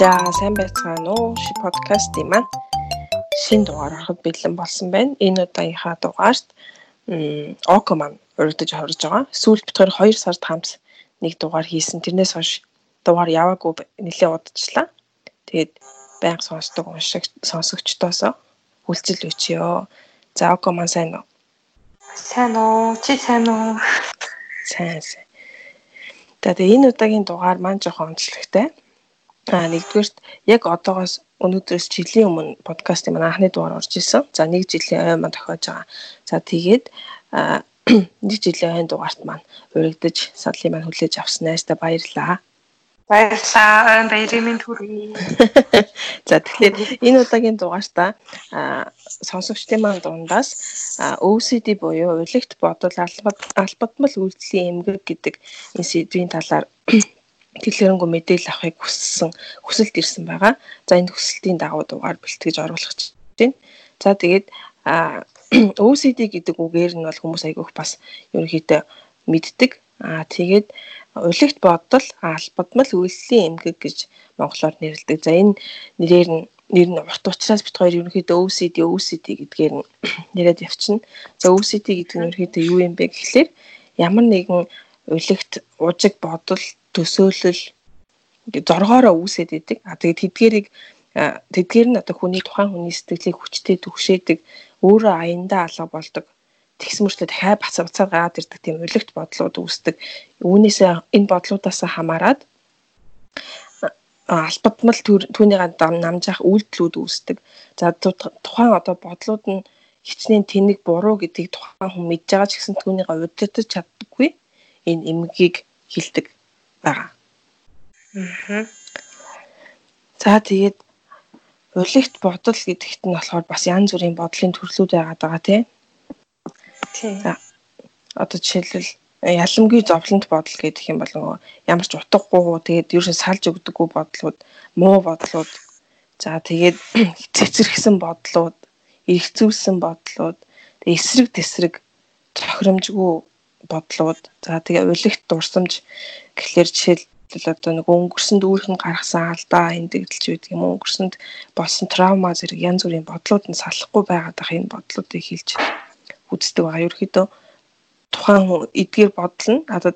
За сайн байцгаана уу? Ши подкастын маань шинэ дугаар ороход бэлэн болсон байна. Энэ удаагийнхаа дугаарт Око маань урагдаж хорж байгаа. Сүүлд битгаар 2 сард хамт нэг дугаар хийсэн. Тэрнээс хойш дугаар яваагүй нэлээд удажлаа. Тэгээд байнга сонсдог уншиг сонсогчдоос хүлцэл өчөө. За Око маань сайн уу? Сайн уу? Чи сайн уу? Сайн сайн. Тэгээд энэ удаагийн дугаар маань жоохон онцлогтой. А нэгдүгээрт яг одоогоос өнөөдрөөс жилийн өмнө подкастын манай анхны дугаар орж исэн. За нэг жилийн ой маань тохиож байгаа. За тэгээд нэг жилийн ойн дугаарт маань урагдаж садлын маань хүлээж авсан найстаа баярлаа. Баярлалаа. Баярын минь хүргэе. За тэгэхээр энэ удаагийн дугаартаа сонсогчдын маань дундаас OCD буюу урлагт бодол албадмал үйлдэлийн эмгэг гэдэг энэ сэдвийн талаар дэлгэрэнгүй мэдээлэл авахыг хүссэн хүсэлт ирсэн байгаа. За энэ хүсэлтийн дагуу дугаар бэлтгэж оруулах гэж байна. За тэгээд OCD гэдэг үгээр нь бол хүмүүс айгүйх бас ерөнхийдөө мэддэг. Аа тэгээд улагт бодол албадмал үйлслийн эмгэг гэж монголоор нэрлэдэг. За энэ нэрээр нь нэр нь урт учраас бит хоёр ерөнхийдөө OCD OCD гэдгээр нь нэрэд явчихна. За OCD гэдэг нь ерөнхийдөө юу юм бэ гэхлээр ямар нэгэн улагт ужиг бодол төсөөлөл зоргоороо үүсээд идэг. А тэгээд тэдгэрийг тэдгээр нь одоо хүний тухайн хүний сэтгэлийг хүчтэй түгшээдэг өөрөө аяндаа алга болдог. Тэгсэн мөрчлөө дахиад бацаа бацаа гараад ирдэг тийм уйлэгт бодлууд үүсдэг. Үүнээсээ энэ бодлуудаас хамаарад албадмал түүнийг намжаах үйлдэлүүд үүсдэг. За тухайн одоо бодлууд нь хичнээн тэнэг буруу гэдгийг тухайн хүн мэдж байгаа ч гэсэн түүнийг удирдах чаддаггүй энэ эмгийг хилдэг байгаа. Аа. За тэгээд улигт бодол гэдэгт нь болохоор бас янз бүрийн бодлын төрлүүд байгаад байгаа тийм. Тийм. За одоо жишээлбэл яламгүй зовлонт бодол гэдэг юм бол ямар ч утгагүй тэгээд ерөөсөө салж өгдөггүй бодлууд, муу бодлууд, за тэгээд цэцэрхсэн бодлууд, эргцүүлсэн бодлууд, эсрэг тесрэг тохиромжгүй бодлууд, за тэгээд улигт дурсамж гэхлээр жишээлбэл одоо нэг өнгөрсөнд үүрхэн гаргасан алдаа эндэгдэлч байдаг юм өнгөрсөнд болсон травма зэрэг янз бүрийн бодлууд нь салахгүй байгаад ах энэ бодлуудыг хилж үздэг байгаа. Ерөнхийдөө тухайн хүн эдгээр бодол нь одоо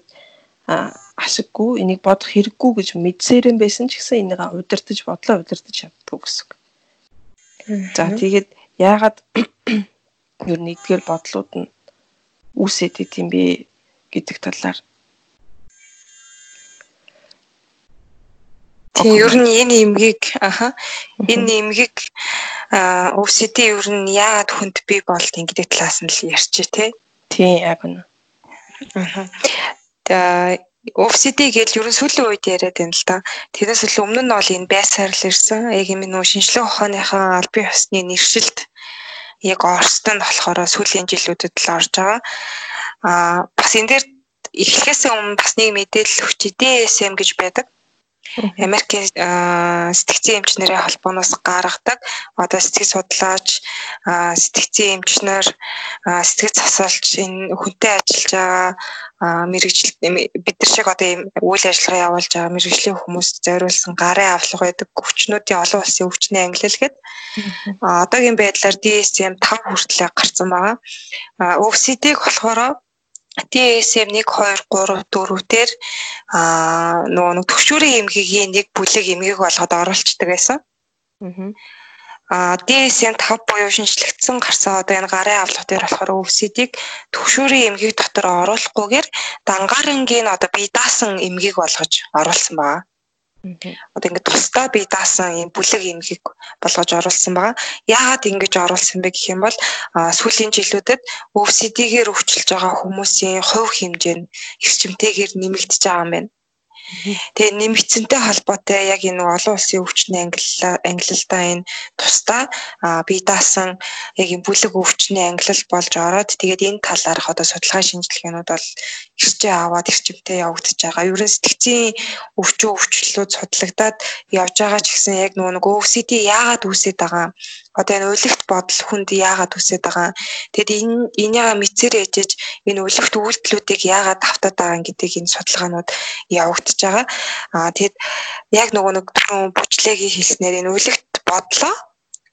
ашиггүй энийг бодох хэрэггүй гэж мэдсээрэн байсан ч гэсэн энийг удирдах бодлоо удирдах чаддгүй гэсэн. За тэгээд яагаад ер нь эдгээр бодлууд нь үүсээд идэм бэ гэдэг талаар Тийм ер нь энэ эмгийг аха энэ эмгийг OCD ер нь яагаад хүнд бий болт ингэдэг талаас нь л ярьчих тий. Тийм яг үнэ. Аха. За OCD гэж ер нь сүүлийн үед яриад байна л да. Тэрнээс л өмнө нь бол энэ байсаар л ирсэн. Яг юм нөө шинжлэх ухааныхаа албан ёсны нэршилт яг Оросд нь болохоор сүүлийн жилүүдэд л орж байгаа. Аа бас энэ дээр эхлэхээс өмнө бас нэг мэдээлэл өгч DSM гэж байдаг. Америкийн сэтгцийн эмч нарын холбооноос гаргадаг. Одоо сэтгэл судлаач сэтгцийн эмчнэр сэтгэл засалч энэ хүнтэй ажиллаж байгаа мэрэгжил бид нар шиг одоо ийм үйл ажиллагаа явуулж байгаа мэрэгжлийн хүмүүс зориулсан гарын авлага байдаг өвчнүүдийн олон улсын өвчнөө ангилалгээд одоогийн байдлаар DSM 5 хүртэл гарсан байгаа. OCD-г болохоор DSM 1 2 3 4 дээр аа нөгөө нэг төвшүүрийн эмгэгийн нэг бүлэг эмгэг болгоод оруулцдаг байсан. Аа DSM 5 буюу шинжлэгдсэн гарсан одоо энэ гарын авлага дээр болохоор өвсөдийг төвшүүрийн эмгэг дотор оруулахгүйгээр дангаарангийн одоо бие даасан эмгэг болгож оруулсан байна. Одоо ингээд тусдаа би даасан юм бүлэг эмхийг болгож оруулсан байгаа. Яагаад ингэж оруулсан бэ гэх юм бол сүүлийн жилүүдэд OCD-гээр өвчлөж байгаа хүмүүсийн хувь хэмжээ нь эрчимтэйгээр нэмэгдэж байгаа юм байна. Тэгээ нэмэгдсэнтэй холбоотой яг энэ олон улсын өвчний ангиллал ангиллалдаа энэ тусдаа бие даасан яг энэ бүлэг өвчний ангиллал болж ороод тэгээд энэ талаарх одоо судалгаа шинжилгээнүүд бол ирчээ аваад ирчимтэй явагдаж байгаа. Ерөн сэтгцийн өвчөө өвчлөлүүд судлагдаад явж байгаа ч гэсэн яг нөгөө нэг OCD яагаад үүсээд байгаа одоо энэ үлэгт бодол хүнд яагаад үсээд байгаа. Тэгэд энэ энийгээ мэдсээр ээжэж энэ үлэгт үйлдэлүүдийг яагаад автаад байгаа гэдгийг энэ судалгаанууд явагдаж байгаа. Аа тэгэд яг нөгөө нэг бүчлэгийн хэлснээр энэ үлэгт бодлоо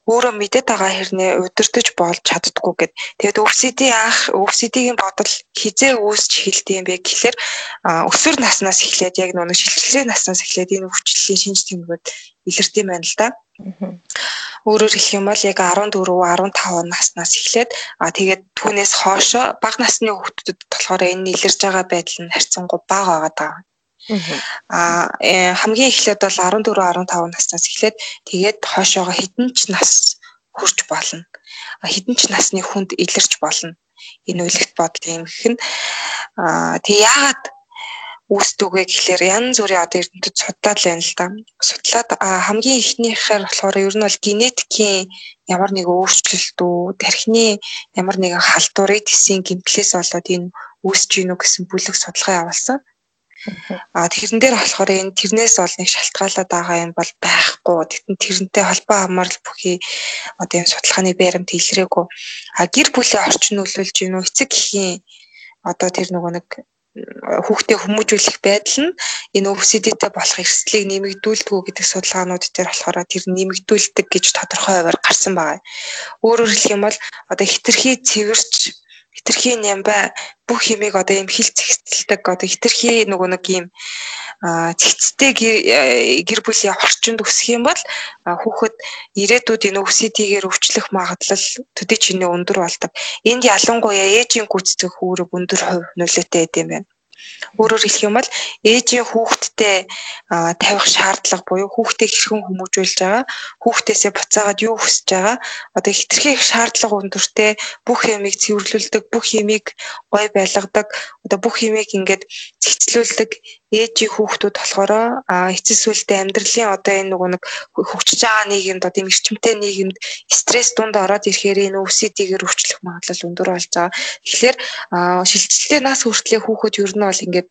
өөрөө мэдээд байгаа хэрнээ удирдах болж чаддгүй гэд. Тэгээд өвсөд анх өвсөдийн бодол хизээ үүсч эхэлдэг юм бэ гэхэлэр өсвөр наснаас эхлээд яг нэг шилжилтийн наснаас эхлээд энэ өвчлөлийн шинж тэмдгүүд илэрдэг юм байна л да. Өөрөөр хэлэх юм бол яг 14 15 наснаас эхлээд а тэгээд түүнээс хоошо бага насны хүүхдүүдэд болохоор энэ илэрж байгаа байдал нь харьцангуй бага байгаа даа. Аа э, хамгийн эхлээд бол 14 15 наснаас эхлээд тэгээд хойшоогоо хэдэн ч нас хүрч болно. Хэдэн ч насны хүнд илэрч болно. Энэ үлэгт бодол юм гэх нь аа тэг яагаад үүсдүгэ гэхлээр янз бүрийн одоо эрдэмтэд судлаад байна л да. Судлаад хамгийн ихнийхээр болохоор ер нь бол генетикийн ямар нэг өөрчлөлт үү, тархины ямар нэгэн халдварыг тэсийн гимтлээс болоод энэ үүсэж гинүү гэсэн бүлэг судалгаа явуулсан. А тэрэн дээр болохоор энэ тэрнээс бол нэг шалтгаалаад байгаа юм бол байхгүй. Тэгтэн тэрнтэй холбоо хамаарал бүхий одоо энэ судалгааны байрамд илрээгүй. А гэр бүлийн орчин нөлөөлж гинүү эцэг гэхийн одоо тэр нөгөө нэг хүүхдээ хүмүүжүүлэх байдал нь энэ өвсөдтэй болох эрсдлийг нэмэгдүүлдэг гэдэг судалгаанууд дээр болохоор тэр нэмэгдүүлдэг гэж тодорхой хуваар гарсан байгаа. Өөрөөр хэлэх юм бол одоо хитрхи цэвэрч хитрхи нямбай бүх юмыг одоо юм хил зэгцэлдэг одоо хитрхи нөгөө нэг юм цэгцтэй гэр бүлийн орчинд өсөх юм бол хүүхэд ирээдүйд энэ өвсөдийгээр өвчлөх магадлал төдий чиний өндөр болдог. Энд ялангуяа ээжийн гүйцэтгэх үүрэг өндөр хувь нөлөөтэй байд юм байна. Өөрөөр хэлэх юм бол ээжийн хүүхэдтэй тавих шаардлага буюу хүүхдийг хэрхэн хүмүүжүүлж байгаа, хүүхдээсээ буцаагаад юу хүсэж байгаа, одоо хитрхи их шаардлага өндөртэй бүх ямыг цэвэрлүүлдэг, бүх ямыг гой байлгадаг, одоо бүх ямыг ингээд цэгцлүүлдэг ээжийн хүүхдүүд болохоор эцэс сүлдээ амьдралын одоо энэ нөгөө нэг хөгжиж байгаа нийгэмд одоо юм эрчимтэй нийгэмд стресс дунд ороод ирэхээр энэ өвсөдийгээр өвчлөх магадлал өндөр болж байгаа. Тэгэхээр шилжилтийн нас хүртлэх хүүхэд ер нь бол ингээд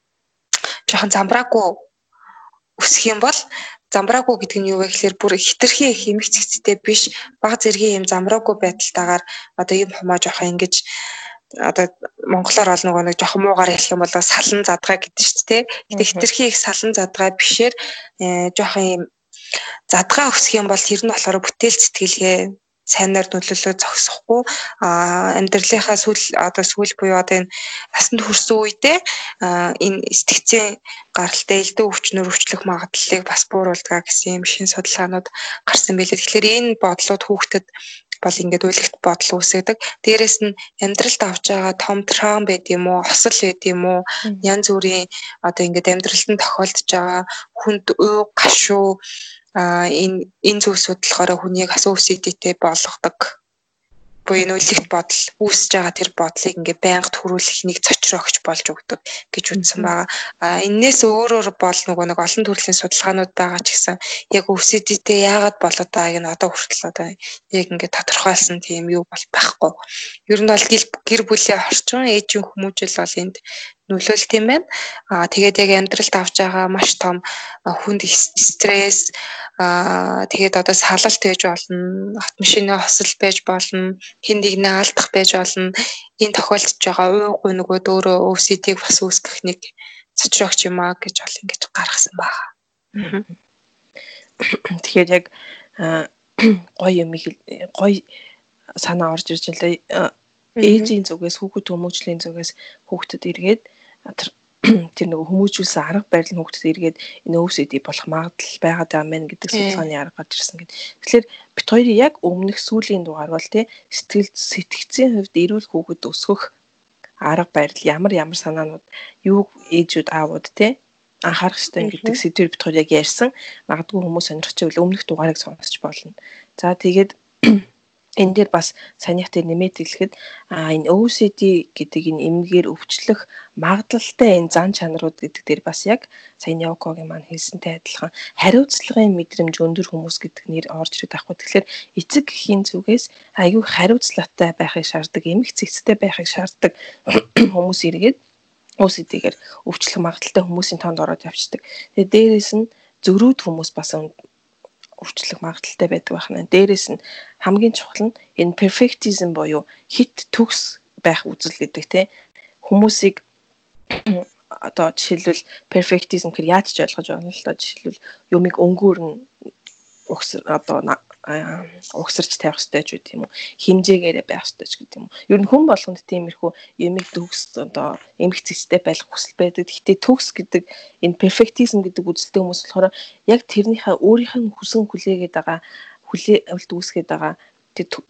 жоохон замбраагүй өсөх юм бол замбраагүй гэдэг нь юу вэ гэхээр бүр хитрхи цэцтэй биш баг зэргийн юм замбраагүй байдалтайгаар одоо юм хумаа жоохон ингэж одоо монголоор бол нөгөө нэг жоохон муугаар хэлэх юм бол салан задгаа гэдэг шүү дээ. Гэтэ хитрхи их салан задгаа бишээр э, жоохон юм задгаа өсөх юм бол тэр нь болохоор бүтээл сэтгэлгээ сайнаар нөлөөлөө зогсохгүй амьдралынхаа сүүл одоо сүүл буюу одоо энэ насанд хүрсэн үедээ энэ сэтгцийн гаралтай элдв өвчнөр өвчлөх магадлалыг бас бууруулдаг гэсэн юм шин судалгаанууд гарсан байлээ. Тэгэхээр энэ бодлууд хүүхдэд бол ингээд үлэгт бодол үүсгэдэг. Дээрэс нь амьдралд авч байгаа том травм байд юм уу, осол байд юм уу, янз бүрийн одоо ингээд амьдралд нь тохиолдож байгаа хүнд уу, гашуу а энэ энэ зүйлсүүд болохоор хүнийг асуу өвсөдтэй болгодог буюу энэ үлэгт бодол үүсэж байгаа тэр бодлыг ингээ байнга төрүүлэх нэг цочрогч болж өгдөг гэж үндсэн байгаа. А энээс өөрөөр бол нөгөө нэг олон төрлийн судалгаанууд байгаа ч гэсэн яг өвсөдтэй яагаад болоод байгааг нь одоо хүртэл одоо яг ингээ тодорхойлсон тийм юу бол байхгүй. Ер нь бол гэр бүлийн орчин ээжийн хүмүүжил бол энд нөлөөлт юм байна. Аа тэгээд яг амьдралд авч байгаа маш том хүнд стресс аа тэгээд одоо салалт байж болно, автомашины хосол байж болно, хин нэгнээ алдах байж болно. Энэ тохиолдож байгаа уугүй нөгөөд өөрөө өвсөдийг бас үүсгэх нэг цочрогч юм аа гэж бол ингэж гаргасан байгаа. Тэгэхээр яг гоё юм гоё санаа орж ирж байна ээжийн зүгээс хүүхэд хүмүүжлийн зүгээс хүүхдэд эргээд тэр нөгөө хүмүүжүүлсэн арга барил нь хүүхдэд эргээд энэ OCD болох магадлал байгаад байгаа мэн гэдэг судалгааны арга гарч ирсэн гэдэг. Тэгэхээр бит хоёрын яг өмнөх сүүлийн дугаар бол тий сэтгэл сэтгцийн хувьд эрүүл хүүхэд өсгөх арга барил ямар ямар санаанууд юу ээжүүд аавууд тий анхаарах хэрэгтэй гэдэг сэдвэр бит хоёр яг ярьсан. Магадгүй хүмүүс сонирхч байвал өмнөх дугаарыг сонсч болно. За тэгээд энэ дээр бас санийх дээр нэмээд хэлэхэд энэ OCD гэдэг энэ эмгээр өвчлөх магадлалтай энэ зан чанарууд гэдэг дээр бас яг сая Явкогийн маань хэлсэнтэй адилхан хариуцлагын мэдрэмж өндөр хүмүүс гэдэг нэр орж ирээд авахгүй. Тэгэхээр эцэг гэхийн зүгээс аюу хариуцлагатай байхыг шаарддаг, эмх цэгцтэй байхыг шаарддаг хүмүүс иргээд OCD-гээр өвчлөх магадлалтай хүмүүсийн тоонд ороод явцдаг. Тэгээ дээрээс нь зөрүүд хүмүүс бас өвчлөх магадaltaй байдаг байна. Дээрээс нь хамгийн чухал нь энэ perfectism буюу хит төгс байх үзэл гэдэг тийм хүмүүсийг одоо жишээлбэл perfectism гэхээр яаж ч ойлгож байна л да жишээлбэл юмыг өнгөөрн угсар одоо угсарч тавих хэрэгтэй ч гэдэг юм уу? Хэмжээгээрээ байх хэрэгтэй ч гэдэг юм уу? Ер нь хүн болгонд тиймэрхүү юмыг төгс одоо эмх цэцтэй байх хүсэл байдаг. Гэхдээ төгс гэдэг энэ perfectism гэдэг үзэлтэй хүмүүс болохоор яг тэрнийхээ өөрийнх нь хүсэн хүлээгээд байгаа хүлээлт үүсгээд байгаа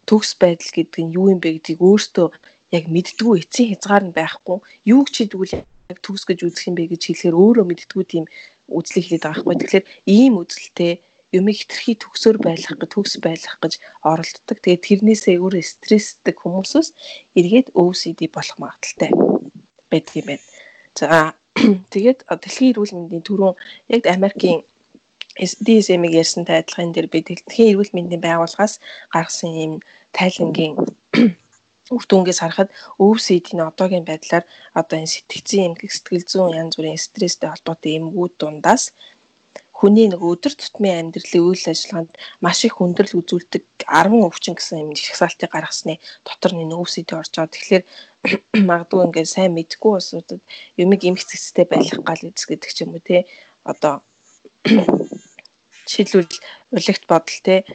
төгс байдал гэдэг нь юу юм бэ гэдгийг өөртөө яг мэддгүү эцсийн хязгаар нь байхгүй. Юу ч хийдгүүл яг төгс гэж үзэх юм бэ гэж хэлэхээр өөрөө мэддгүү тийм үзлийг хэлээд байгаа байхгүй. Тэгэхээр ийм үзэлтэй юмыг хитрхи төгсөөр байлгах гэж төгс байлгах гэж оролддог. Тэгээд тэрнээсээ өөрөө стрессдэг хүмүүсээс эргээд OCD болох магадaltaй байдаг юм байна. За тэгээд дэлхийн эрүүл мэндийн түрүүн яг Америкийн DSM-ийг ярьсантай адилхан дээр би дэлхийн эрүүл мэндийн байгууллагаас гаргасан юм тайлангийн үр дүнгээс харахад OCD-ний одоогийн байдлаар одоо энэ сэтгцийн эмгэг сэтгэл зүйн янз бүрийн стресстэй холбоотой эмгүүд дундаас хүний нэг өдөр тутмын амьдралын үйл ажиллагаанд маш их хүндрэл үзүүлдэг 10 өвчин гэсэн юм жагсаалтыг гаргасны дотор нэг OCD орж байгаа. Тэгэхээр магадгүй ингээд сайн мэдгүй усуудад юмыг эмх цэцтэй байх гал үз гэдэг ч юм уу те. Одоо жишээлбэл улигт бодол те.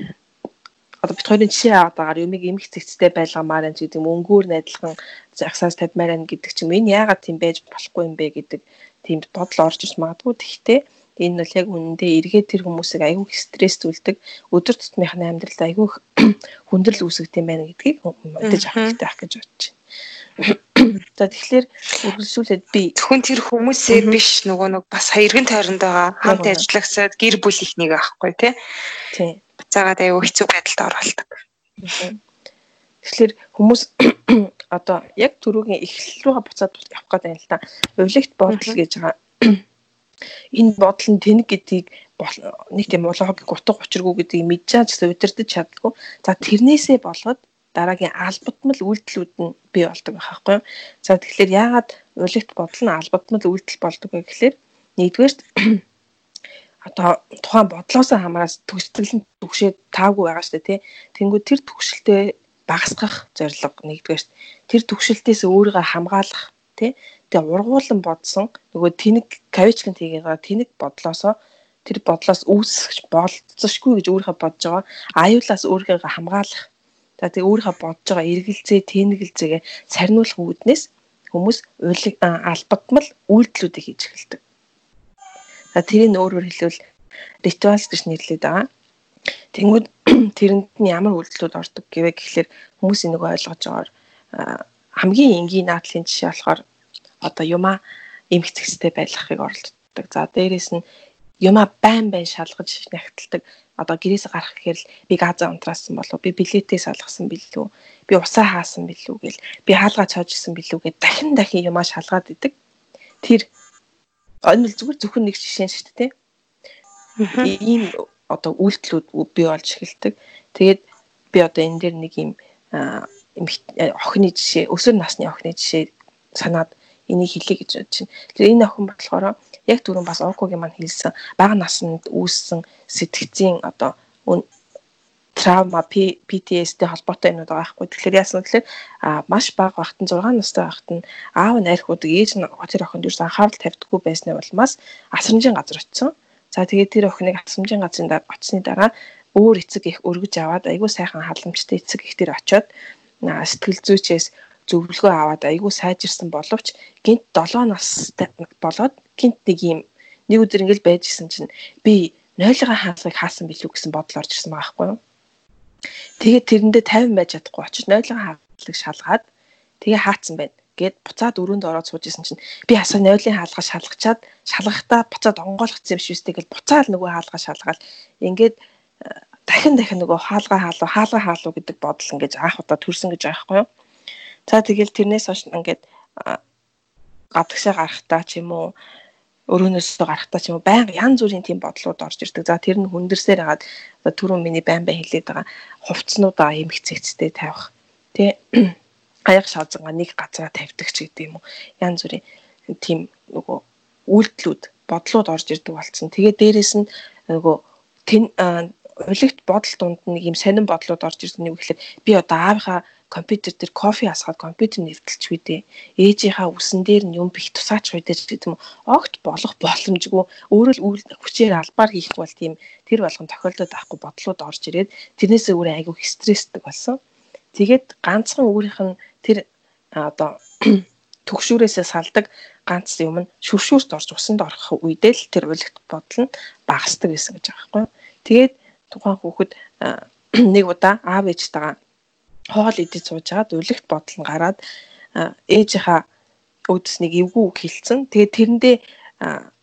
Одоо бит хоёрын жишээ аваад байгаа юмыг эмх цэцтэй байлгамаар энэ гэдэг юм өнгөөр найдлахын загсаас тавьмаар байна гэдэг ч юм. Энэ яагаад тийм байж болохгүй юм бэ гэдэг тийм бодол орж иж магадгүй. Тэгтээ Энэ бол яг үнэндээ эргээд тэр хүмүүсийг аягүй стресс зүйлдэг өдөр тутмынхны амьдралд аягүй хүндрэл үүсгэж юм байна гэдгийг мэдэж авах хэрэгтэй байх гэж бодож байна. За тэгэхээр үргэлжлүүлээд би зөвхөн тэр хүмүүсээ биш нөгөө нэг бас эргэн тойронд байгаа хамт ажиллагсаад гэр бүл ихнийг аахгүй тий. Тий. Буцаагаад аягүй хэцүү байдалд оролдог. Тэгэхээр хүмүүс одоо яг түрүүгийн эхлэл рүүгээ буцаад явах гэдэг юм л да. Увлигт бодол гэж байгаа энэ бодол нь тэнэг гэдгийг нэг тийм улааг гутга учиргүй гэдгийг мэдж байгаа ч удирдах чаддгүй. За тэрнээсээ болоод дараагийн албатмал үйлдэлүүд нь бий болдог байх байхгүй юу. За тэгэхээр яагаад улигт бодол нь албатмал үйлдэл болдог вэ гэхээр нэгдүгээрт одоо тухайн бодлоосоо хамраас төгсгөл нь төгшөө таагүй байгаа шүү дээ тий. Тэнгүү тэр төгшөлтөө багасгах зорилго нэгдүгээрт тэр төгшөлтөөс өөрийгөө хамгаалах тий Тэгээ ургуулan бодсон нөгөө тэнэг кавичкын тгийг байгаа тэнэг бодлоосоо тэр бодлоос үүсгэж болцсошгүй гэж өөрийнхөө бодож байгаа. Аюулаас өөрийгөө хамгаалах. За тэгээ өөрийнхөө бодож байгаа эргэлзээ, тэнэгэлзээгээ сарниулах үүднээс хүмүүс албатмал үйлдэлүүдийг хийж эхэлдэг. За тэрийг өөрөөр хэлбэл ритуалс гэж нэрлэдэг байгаа. Тэнгүүд тэрэнд нь ямар үйлдэлүүд ордог гэвэ гэхэлэр хүмүүсийн нөгөө ойлгож байгаагаар хамгийн энгийн наадлын жишээ болохоор одоо юмаа эмх зэгцтэй байлгахыг оролддог. За дээрэс нь юмаа байн байн шалгаж нягтладаг. Одоо гэрээсээ гарах гэхээр л би газаа унтраасан болов би билетээ салгасан билүү би усаа хаасан билүү гэл би хаалгаа цоожсэн билүү гэд дахин дахин юмаа шалгаад идэг. Тэр энэ бол зүгээр зөвхөн нэг жишээ шүү дээ. Ийм одоо үйлдэлүүд бий болж эхэлдэг. Тэгээд би одоо энэ дээр нэг юм охины жишээ, өсвөр насны охины жишээ санаад энийг хэлье гэж бодож байна. Тэгэхээр энэ охин болохоор яг түрүүн бас онкогийн маань хэлсэн бага наснд үүссэн сэтгцийн одоо травма PTSD холбоотой юмуд байгаа байхгүй. Тэгэхээр яасан гэхээр маш бага багт нь 6 настай багт нь аав нь архиудаг ээж нь тэр охинд юу анхаарал тавьдаггүй байсны улмаас асрамжийн газар очсон. За тэгээд тэр охиныг асрамжийн газрын дараа очсны дараа өөр эцэг их өргөж аваад айгүй сайхан халамжтай эцэг их тэр очоод сэтгэл зүйчээс зөвлөгөө аваад айгүй сайжирсан боловч гинт 7 настай болоод гинт нэг юм нэг өдөр ингээл байж исэн чинь би нойлгоо хаалгыг хаасан билүү гэсэн бодол орж ирсэн байгаа байхгүй юу. Тэгээд тэрэндээ 50 байж чадахгүй очиж нойлгоо хаалгыг шалгаад тэгээ хаацсан байна. Гээд буцаад өрөөнд ороод сууж исэн чинь би асаа нойлын хаалгаа шалгачаад шалгахдаа буцаад онгойлгоцсон юм шиг үстэй гэж буцаад нөгөө хаалгаа шалгаад ингээд дахин дахин нөгөө хаалгаа хаалуу хаалгаа хаалуу гэдэг бодол ингээд анх удаа төрсөн гэж байхгүй юу. За тэгэл тэрнээс хойш ингээд гадагшаа гарахтаа ч юм уу өрөөнөөсөө гарахтаа ч юм уу байнга янз бүрийн тийм бодлууд орж ирдэг. За тэр нь хүндэрсээр хагаад одоо түрүүн миний байн байн хэлээд байгаа хувцснуудаа эмх цэгцтэй тавих. Тэ аяг шаазгаа нэг газараа тавьдаг ч гэдэг юм уу. Янз бүрийн тийм нөгөө үйлдэлүүд бодлууд орж ирдэг болсон. Тэгээд дээрэс нь нөгөө тэн улигт бодол дунд нэг юм сонин бодлууд орж ирсэн нэг ихлээр би одоо аавынхаа компьютер дээр кофе асгаад компьютер нэвтэлч үедээ ээжийнхаа үсэн дээр нь юм бих тусаач үедээ ч гэдэг юм огт болох боломжгүй өөрөө л үйл хүчээр албаар хийх бол тийм тэр болгон тохиолдоод авахгүй бодлууд орж ирээд тэрнээсээ өөрөө айгүй стресстэй болсон. Тэгээд ганцхан өөрийнх нь тэр одоо төгшүүрээсээ салдаг ганц юм нь шүршүүрт орж усанд орох үедээ л тэр уйлгт бодол нь багасдаг гэсэн гэж байгаа байхгүй. Тэгээд тухайн хүүхэд нэг удаа аав ээжтэйгээ хоол идэж сууж хагаад улигт бодол нь гараад ээжийнхаа өөдөснийг эвгүй үг хэлсэн. Тэгээд тэрэндээ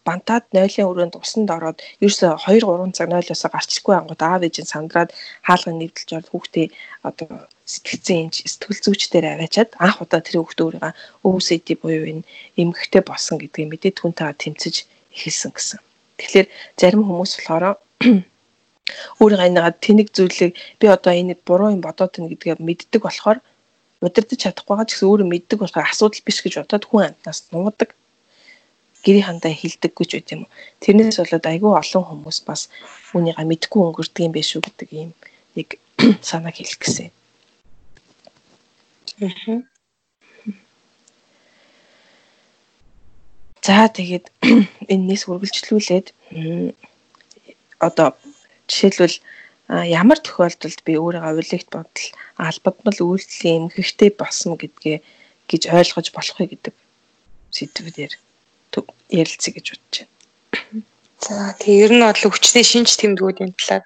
бантаад нойлын өрөөнд усанд ороод ерөөсө 2 3 цаг нойлоосоо гарчихгүй ангууд аав ээжийн сандраад хаалганы нэвдэлж ороод хүүхдээ одоо сэтгцэн сэтгэл зүйчдээр аваачаад анх удаа тэр хүүхдээ өөрийгөө OCD буюу энэ эмгэгтэй болсон гэдгийг мэдээд түнтэйгээ тэмцэж эхэлсэн гэсэн. Тэгэхээр зарим хүмүүс болохоор өөрийнхөө нэг тэнэг зүйлийг би одоо энэ буруу юм бодоод байна гэдгээ мэддэг болохоор удирдах чадахгүй байгаа ч гэсэн өөрөө мэддэг болохоор асуудал биш гэж бодоод хүн амтнаас нуудаг гэрийн хандаа хилдэггүй ч үт юм. Тэрнээс болоод айгүй олон хүмүүс бас үүнийгээ мэдгүй өнгөрдөг юм биш үү гэдэг ийм нэг санааг хэлэх гэсэн. За тэгээд энэс үргэлжлүүлээд одоо Жишээлбэл ямар тохиолдолд би өөрийгөө уйлэгт бодол албадмал үйлдэлийн эмгэгтэй болсон гэдгээ гэж ойлгож болох вэ гэдэг сэдвээр ярилцъя гэж бодож байна. За тийм ер нь бол хүчтэй шинж тэмдгүүдийн талаар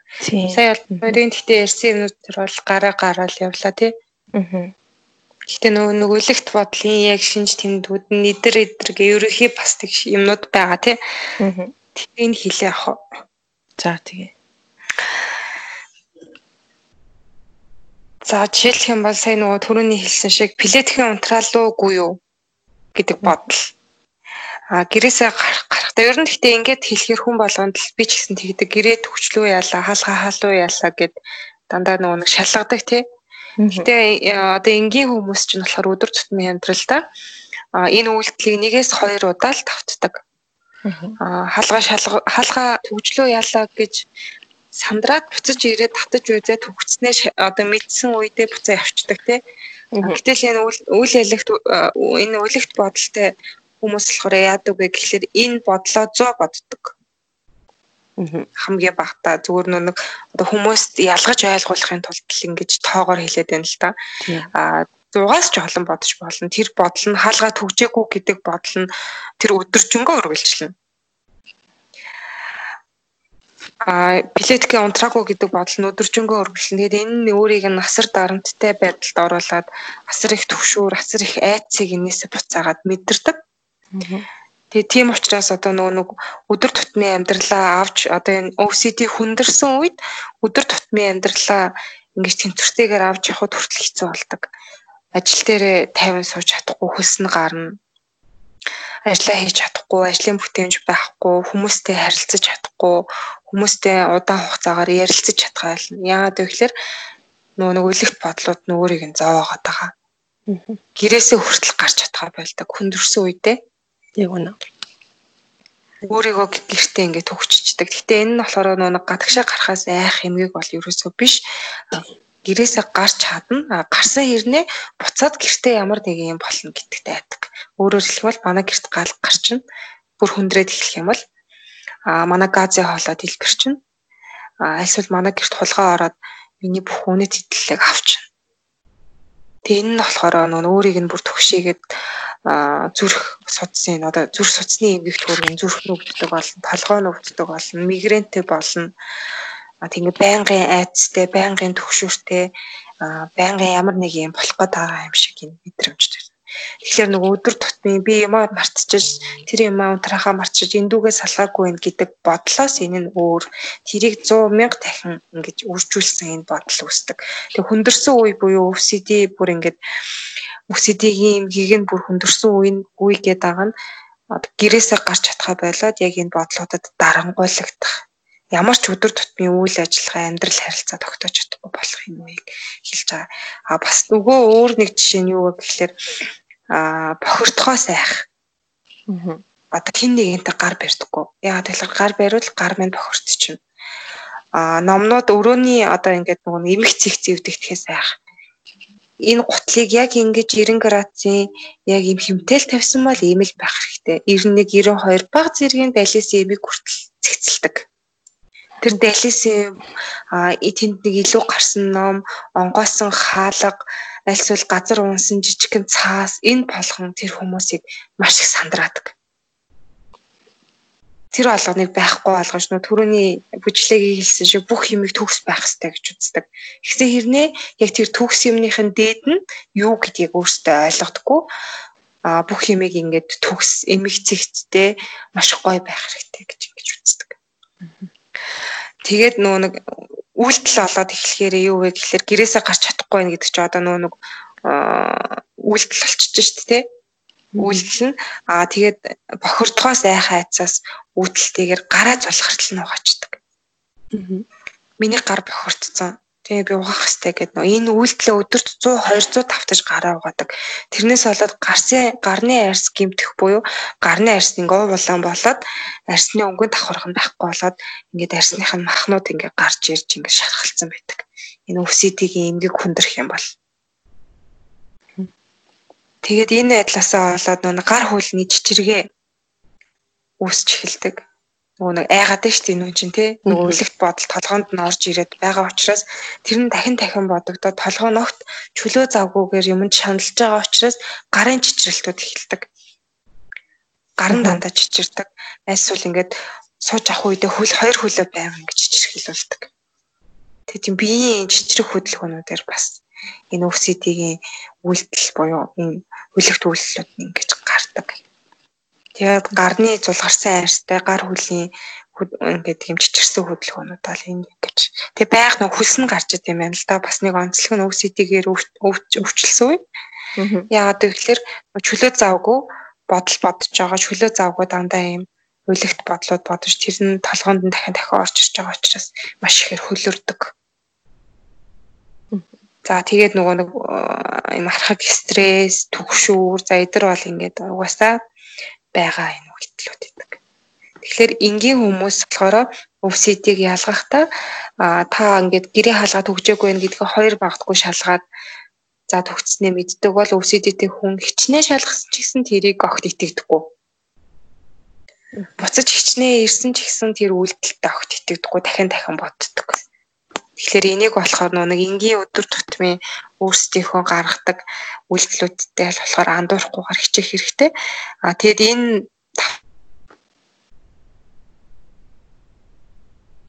сая хоёрын гэхдээ ярьсан юмнууд төр бол гараа гараал явлаа тий. Аа. Гэхдээ нөгөө нөгөөлөгт бодлын яг шинж тэмдгүүд нь эдэр эдэр гэ ерөөхий бас тэг юмнууд байгаа тий. Аа. Тэрийг хэлээ ах. За тэгээ. За жишээлх юм бол сая нөгөө түрүүний хэлсэн шиг плетхийн унтраалуугүй юу гэдэг бодол. А гэрээсээ гарахтаа ер нь гэхдээ ингээд хэлэхэр хүн болгонд л би ч гэсэн тэгдэг гэрээ төвчлөө яалаа хаалгаа хаалуу яалаа гэд дандаа нөгөө нэг шалгадаг тий. Гэтэ одоо энгийн хүмүүс ч нь болохоор өдөр тутмын амьдралдаа энэ үйлдэлийг нэгээс хоёр удаа л давтдаг. Аа хаалгаа шалга хаалгаа төвчлөө яалаа гэж сандраад буцаж ирээд татаж үзээд төгцснээ одоо мэдсэн үедээ буцаа явчихдаг тий. Гэтэл энэ үйл ялэгт энэ үлэгт бодолтой хүмүүс болохоор яадаг вэ гэхэлэр энэ бодлоо 100 боддог. хамгийн багтаа зүгээр нэг одоо хүмүүст ялгаж ойлгуулахын тулд ингэж тоогоор хэлээд байна л да. Аа зугаас ч олон бодож болно. Тэр бодол нь хаалгаа төгжээгүй гэдэг бодол нь тэр өдөржингөө үргэлжлэнэ а билетгээ унтраагүй гэдэг бодол нь өдөржингөө өргөлнө. Тэгээд энэ нь өөрийг нь асар дарамттай байдалд оруулаад асар их төвшүүр, асар их айцыг энээсээ буцаагаад мэдэрдэг. Тэгээ тийм учраас одоо нөгөө нэг өдөр тутмын амьдралаа авч одоо энэ OCD хүндэрсэн үед өдөр тутмын амьдралаа ингэж тэнцвэртэйгээр авч явахд хүртэл хэцүү болдог. Ажил дээрээ тайван сууж чадахгүй хөлс нь гарна ажлаа хийж чадахгүй, ажлын бүтээмж байхгүй, хүмүүстэй харилцаж чадахгүй, хүмүүстэй удаан хугацаагаар ярилцаж чадгаал. Яагаад вэ гэхээр нөгөө нэг үлэгт бодлууд нь өөрийг нь зовоогоод байгаа. Гэрээсээ хүртэл гарч чадхаа байлдаг хүндэрсэн үедээ. Яг үнэ. Өөрийгөө гэртээ ингээд төгччихдэг. Гэтэ энэ нь болохоор нөгөө гадагшаа гарахаас айх юмгийг бол ерөөсөө биш гэрээсээ гарч чадна. Гарсан хэрнээ буцаад гэртээ ямар нэг юм болно гэдэгтэй айдаг. Өөрөөр хэлбэл манай гэрт гал гарчна. Бүр хүндрээд эхлэх юм бол а манай газын хоолой дэлбэрчин. А эсвэл манай гэрт хулгай ороод миний бүх үнэт хэдлэлийг авчна. Тэгээ энэ нь болохоор нөгөө өөрийг нь бүр төгшөөгээд зүрх судсын одоо зүрх судасны эмгэгт хөргөн зүрх нүгддэг болно, толгой нүгддэг болно, мигрэнтэй болно тэгээ байнгын айцтай, байнгын төгшөөртэй, байнгын ямар нэг юм болох гээд байгаа юм шиг юм мэдрэмж төрнө. Тэгэхээр нөгөө өдөр тутмын би юмаа мартчихж тэр юмаа унтрахаа мартчихж эндүүгээ салгаагүй юм гэдэг бодлоос энэ нь өөр тэрийг 100 мянга дахин ингэж үржүүлсэн энэ бодол үүсдэг. Тэг хүндэрсэн үе буюу OCD бүр ингэж OCD-ийн эмгийг нь бүр хүндэрсэн үе үе гэдэг байгаа нь гэрээсээ гарч чадхаа болоод яг энэ бодлуудад дарангуйлагдах ямар ч өдөр тутмын үйл ажиллагаа амьдрал харилцаа тогтоож чадахгүй болох юмыг хэлж байгаа. А бас нөгөө өөр нэг жишээ нь юу вэ гэхээр а бохирдгоо сайх. Аа. Одоо хин нэгэнтэй гар барьдаггүй. Яагаад тэгэхээр гар бариул гар минь бохирдчихно. а номнууд өрөөний одоо ингээд нөгөө эмх цэг зэвдэгдэхээс айх энэ гутлыг яг ингэж 90 градусын яг юм хэмтэл тавьсан бол ийм л байх хэрэгтэй. 91 92 баг зэргийн далисын эмийг хүртэл цэгцэлдэг. Тэр далисын а тэнд нэг илүү гарсан ном, онгоосон хаалга, альсвал газар унсан жижигхэн цаас энэ болгон тэр хүмүүсийг маш их сандраадаг тэр алганыг байхгүй болгож нөө түрүүний бүжлэгийг хэлсэн шиг бүх юмыг төгс байх хэрэгтэй гэж үздэг. Гэхдээ хэрнээ яг тэр төгс юмныхын дээд нь юу гэдгийг өөртөө ойлгодоггүй а бүх юмыг ингээд төгс эмэг цэгцтэй маш гоё байх хэрэгтэй гэж ингэж үздэг. Тэгээд нөө нэг үйлдэл олоод эхлэхээр юу вэ гэхэлэр гэрээсээ гарч чадахгүй байх гэдэг чи одоо нөө нэг үйлдэл болчихж шүү дээ үйлдэл нь аа тэгээд бохирдохоос айхаа айцаас үүдэлтэйгээр гараа зулхартал нь угаачдаг. Миний гар бохирдсон. Тэгээ би угаах хэрэгтэй гэдэг нөө энэ үйлдэлээ өдөрт 100 200 тавтаж гараа угаадаг. Тэрнээс болоод гарсын гарны арьс гимтэх буюу гарны арьс ингээ улаан болоод арьсны өнгөнд давхарх нь байхгүй болоод ингээд арьсных нь махнууд ингээ гарч ирж ингээ шархалцсан байдаг. Энэ өвсидийн эмгэг хүндрэх юм бол Тэгээд энэ байдлаасаа болоод нүг гар хөлний чичиргээ үүсч эхэлдэг. Нөгөө нэг айгаад нь шүү дээ нүүн чинь тий. Нөгөө үлэгт бодол толгоонд нь орж ирээд байгаа учраас тэр нь дахин дахин бодогдоод толгоо ногт чөлөө завгүйгээр юмд шаналж байгаа учраас гарын чичрэлтүүд эхэлдэг. Гар нь дандаа чичирдэг. Эсвэл ингээд сууж авах үедээ хөл хоёр хөлөө байнга ингэж чичрэх хэлүүлдэг. Тэгээ тийм биеийн чичрэх хөдөлгөөнүүдээр бас энэ OCD-ийн үйлдэл буюу энэ хүлэгт үйлслүүд нь ингэж гардаг. Тэгээд гарны зулгарсан арьстай гар хөлийн ингээд тийм чичирсэн хөдөлгөөнүүд бол энэ гэж. Тэгээ байг нэг хөлс нь гарч идэм юм л да. Бас нэг онцлог нь OCD-гээр өвчлсөн үе. Яагаад гэвэл чөлөө завгүй бодол бодож байгаа чөлөө завгүй дандаа юм үлэгт бодлууд бодож тэр нь толгоонд нь дахин дахин орж ирж байгаа учраас маш ихээр хөлөрдөг. За тэгээд нөгөө нэг юм архаг стресс, түгшүүр, за эдэр бол ингээд угаасаа байгаа энэ үйлдэлүүд гэдэг. Тэгэхээр энгийн хүмүүс болохоор өвсидийг ялгахдаа та ингээд гэрээ хаалгаад хөгжөөгүй байх гэдгийг хоёр багтгүй шалгаад за төгцснээ мэддэг бол өвсидтэй хүн хичнээн шалгасан ч гэсэн тэрийг огт итгэдэггүй. Буцаж хичнээн ирсэн ч гэсэн тэр үйлдэлтэй огт итгэдэггүй дахин дахин боддог. Тэгэхээр энийг болохоор нэг энгийн өдөр тутмын өөрсдийнхөө гаргадаг үйлдэлүүдтэй л болохоор андуурахгүйгээр хичээх хэрэгтэй. А тэгэд энэ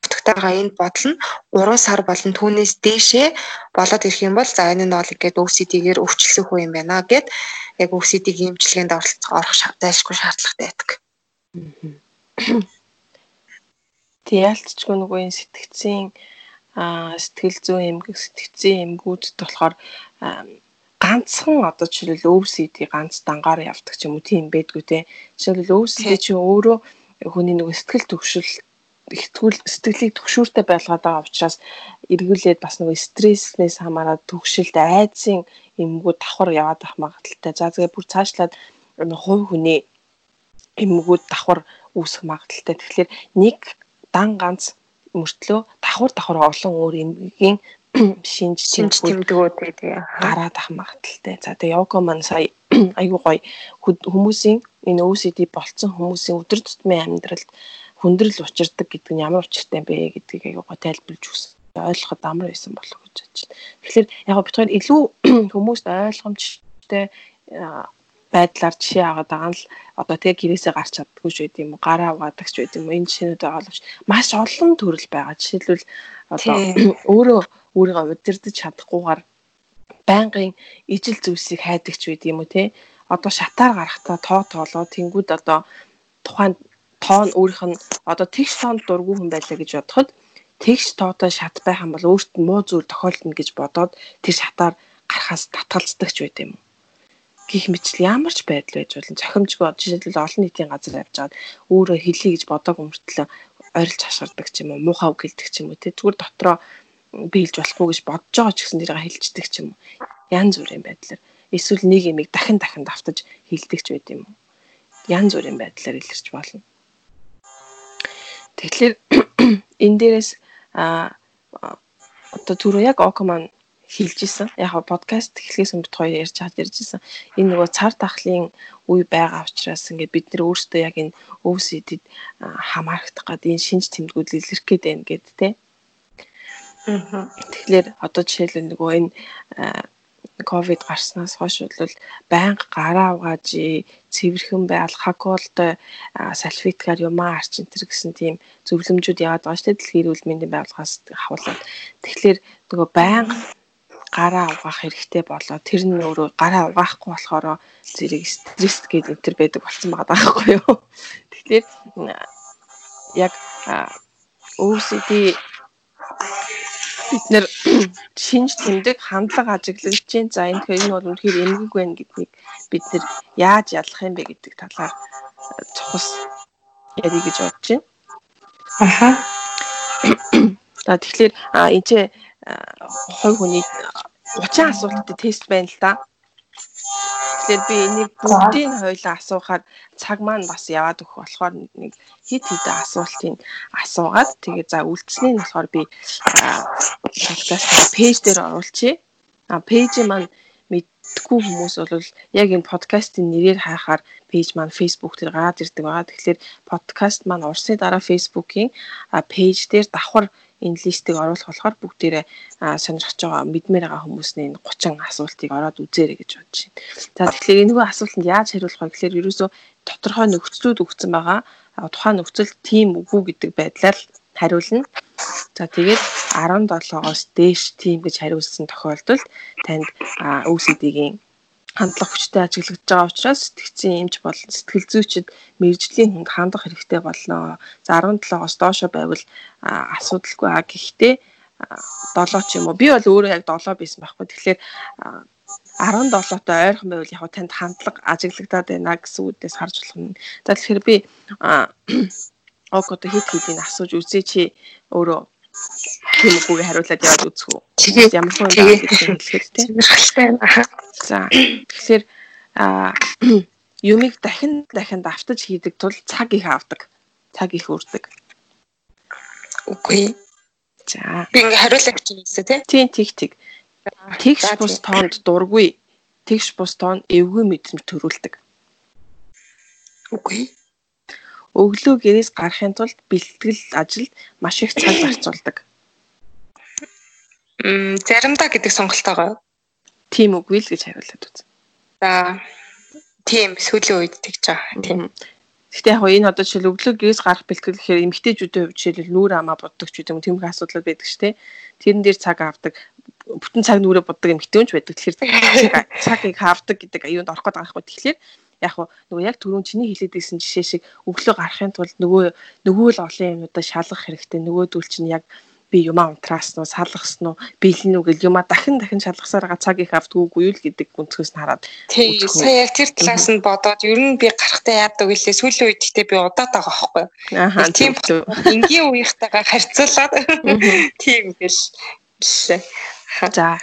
тагтаага энэ бодол нь 3 сар болон түүнээс дээшээ болоод ирэх юм бол за энэ нь бол ингээд OCD-гээр өвчлөх үе юм байна гэд яг OCD-ийн эмчилгээнд орох зайлшгүй шаардлагатай байдаг. Тэг ялцчгүй нөгөө энэ сэтгцийн сэтгэл зүйн эмгэг сэтгцийн эмгүүдэд болохоор ганцхан одоо жишээлбэл өвсөд ганц дангаар явдаг ч юм уу тийм байдгүй те. Жишээлбэл өвсөд чи өөрөө хүний нэг сэтгэл төвшил ихтгүүл сэтгэлийг төгшүүртэй байлгаад байгаа учраас эргүүлээд бас нэг стресснээс хамаарат төгшилд айдсын эмгүүд давхар яваад ах магадaltaй. За тэгээ бүр цаашлаад хувь хүний эмгүүд давхар үүсэх магадaltaй. Тэгэхээр нэг дан ганц мөртлөө давхар давхар олон өөр эмгийн шинж тэмдгүүд гараад ах магадaltaй. За тэгээ йога маань сая айгуу гоё хүмүүсийн энэ OCD болцсон хүмүүсийн өдөр тутмын амьдралд хүндрэл учирдаг гэдэг нь ямар учиртай бэ гэдгийг айгуу гоё тайлбарлаж өгсөн ойлгоход амар байсан болов гэж бодож байна. Тэгэхээр яг бид хоёр илүү хүмүүст ойлгомжтой байдлаар жишээ аваад байгаа нь л одоо тэг гэрээсээ гарч чаддгүй ч байд юм уу гараа угаадаг ч байд юм уу энэ жишээнүүд байгаа боловч маш олон төрөл байгаа. Жишээлбэл одоо өөрөө өөрийгөө удирдах чадахгүйгээр байнгын ижил зүйлсийг хайдаг ч байд юм уу те. Одоо шатаар гарахтаа тоо тоолоо тэнгууд одоо тухайн тоо нь өөрийнх нь одоо тэгш тоонд дургүй хүн байлаа гэж бодоход тэгш тоотой шат байх юм бол өөрт нь муу зүйл тохиолдно гэж бодоод тэр шатаар гарахаас татгалздаг ч байд юм уу гих мэтчил ямар ч байдал байж болно. Цохимжгүй жишээлбэл олон нийтийн газар явж байгаад өөрөө хэлхий гэж бодог өмөртлөө ойрлж хашгирдаг ч юм уу, муухай үг хэлдэг ч юм уу. Тэгвэр дотроо биелж болохгүй гэж бодож байгаа ч гэсэн тэрийг хэлждэг ч юм уу. Ян зүрийн байдлаар эсвэл нэг юмыг дахин дахин давтаж хэлдэг ч байд юм уу. Ян зүрийн байдлаар илэрч болно. Тэгэхээр энэ дээрээс а одоо түрүү яг Окоман хэлж исэн. Яг подкаст эхлээс өмнө хоёр ярьж хаад ярьж исэн. Энэ нөгөө цар тахлын үе байгаа учраас ингээд бид нэр өөрсдөө яг энэ OCD-д хамаарах гад энэ шинж тэмдгүүд илэрх гээд байна гэд тэ. Тэгэхээр одоо жишээлбэл нөгөө энэ ковид гарснаас хойш бол байнга гараа угааж цэвэрхэн байл хаколтой салфеткаар юмаа арч энэ гэсэн тийм зөвлөмжүүд яваад байгаа шүү дээ дэлхийн эрүүл мэндийн байгууллагаас хавуулаад тэгэхээр нөгөө байнга гараа угаах хэрэгтэй болоо тэр нь өөрөө гараа угаахгүй болохоор зэрэг стресс гэдэг энэ төр байдаг болсон байгаа байхгүй юу тэгэхээр яг OCD бид нэр шинж тэмдэг хандлага ажиглаж чинь за энэ тэгэхээр энэ бол үнэхээр эмгэг байна гэдгийг бид нэр яаж ялах юм бэ гэдэг талаар цохос ярих гэж бодож байна. Аха. За тэгэхээр энэ ч хой хүний 30 асуулттай тест байна л да. Тэгэхээр би энийг бүгдийг хойлоо асуухаар цаг маань бас яваад өгөх болохоор нэг хит хитэ асуултыг асуугаад тэгээ за үлдсэний нь болохоор би подкаст пэйж дээр оруулчихъя. А пэйж маань мэдгүй хүмүүс бол яг энэ подкастын нэрээр хайхаар пэйж маань Facebook дээр гараад ирдэг байгаа. Тэгэхээр подкаст маань урсны дараа Facebook-ийн пэйж дээр давхар энэ листийг оруулах болохоор бүгдээрээ сонирхож байгаа мэдмээр байгаа хүмүүсний энэ 30 асуултыг ороод үзээрэй гэж бодож байна. За тэгэхээр энэ нөгөө асуултанд яаж хариулах вэ гэхээр ерөөсөө тодорхой нөхцлүүд өгсөн байгаа. Тухайн нөхцөл тийм үгүй гэдэг байдлаар хариулна. За тэгээд 17-оос дээш тийм гэж хариулсан тохиолдолд танд OCD-гийн хандлах хүчтэй ажиглагдж байгаа учраас сэтгцэн эмч болон сэтгэл зүйчид мэрэгжлийн хүнд хандах хэрэгтэй болно. За 17-оос доошо байвал асуудалгүй а гэхдээ 7 ч юм уу би бол өөрөө яг 7 байсан байхгүй. Тэгэхээр 17-той ойрхон байвал яг танд хандлага ажиглагдаад байна гэсэн үгдээс харж болох юм. За тэгэхээр би ок одоо хит хитийг асууж үзье чи өөрөө тийм үгүй хариулаад яваад үзэх үү. Ямар хүн байх гэж хэлэхэд тийм. За тэгэхээр а юмыг дахин дахин давтаж хийдэг тул цаг их авдаг. Цаг их үрдэг. Үгүй. За. Би ингээ хариулах гэж юмсаа тий. Тийм тийг тийг. Тэгш бус тоонд дургүй. Тэгш бус тоон эвгүй мэдрэмж төрүүлдэг. Үгүй өглөө гэрээс гарахын тулд бэлтгэл ажилд маш их цаг зарцуулдаг. Мм заримдаа гэдэг сонголтоогоо. Тийм үгүй л гэж хариулаад үз. За тийм сүүлийн үед тэгж байгаа. Тийм. Гэхдээ яг энэ одоо жишээл өглөө гэрээс гарах бэлтгэл гэхээр эмгтээчүүдийн хувьд жишээл нүүр амаа боддог ч гэдэг юм тиймэрхүү асуудал байдаг шүү дээ. Тэрэн дээр цаг авдаг бүтэн цаг нүрэ боддог эмгтээч байдаг. Тэгэхээр цагийг хавдаг гэдэг аюунд орох гээд байгаа хгүй. Тэгэхээр яг нөгөө яг түрүүн чиний хэлээд байсан жишээ шиг өглөө гарахын тулд нөгөө нөгөө л олон юмудаа шалгах хэрэгтэй. Нөгөөдөл чинь яг би юмаа унтраасан уу салгасан уу бэлэн үү гэл юмаа дахин дахин шалгасаар байгаа цаг их автгүй юу л гэдэг өнцгөөс нь хараад тий сая яг тэр талаас нь бодоод ер нь би гарахтаа яадаг гэлээ сүүлийн үед гэхдээ би удаад байгаа байхгүй аа тийм энгийн үеийнхтэйгээ харьцуулаад тийм гэл за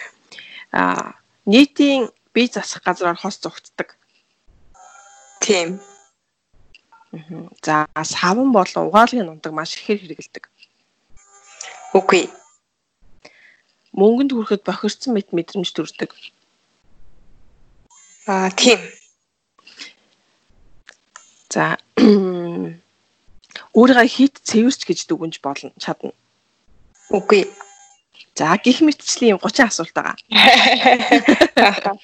нийтийн бие засах газраар хос зугтдаг Тийм. За саван болон угаалгын нундаг маш ихээр хэрэгэлдэг. Үгүй. Мөнгөнд хүрэхэд бохирдсон мэт мэдрэмж төрдөг. Аа тийм. За өөрийгөө хит цэвэрч гэж дүгнж болно чадна. Үгүй. За гих мэтчлийн 30 асуулт байгаа.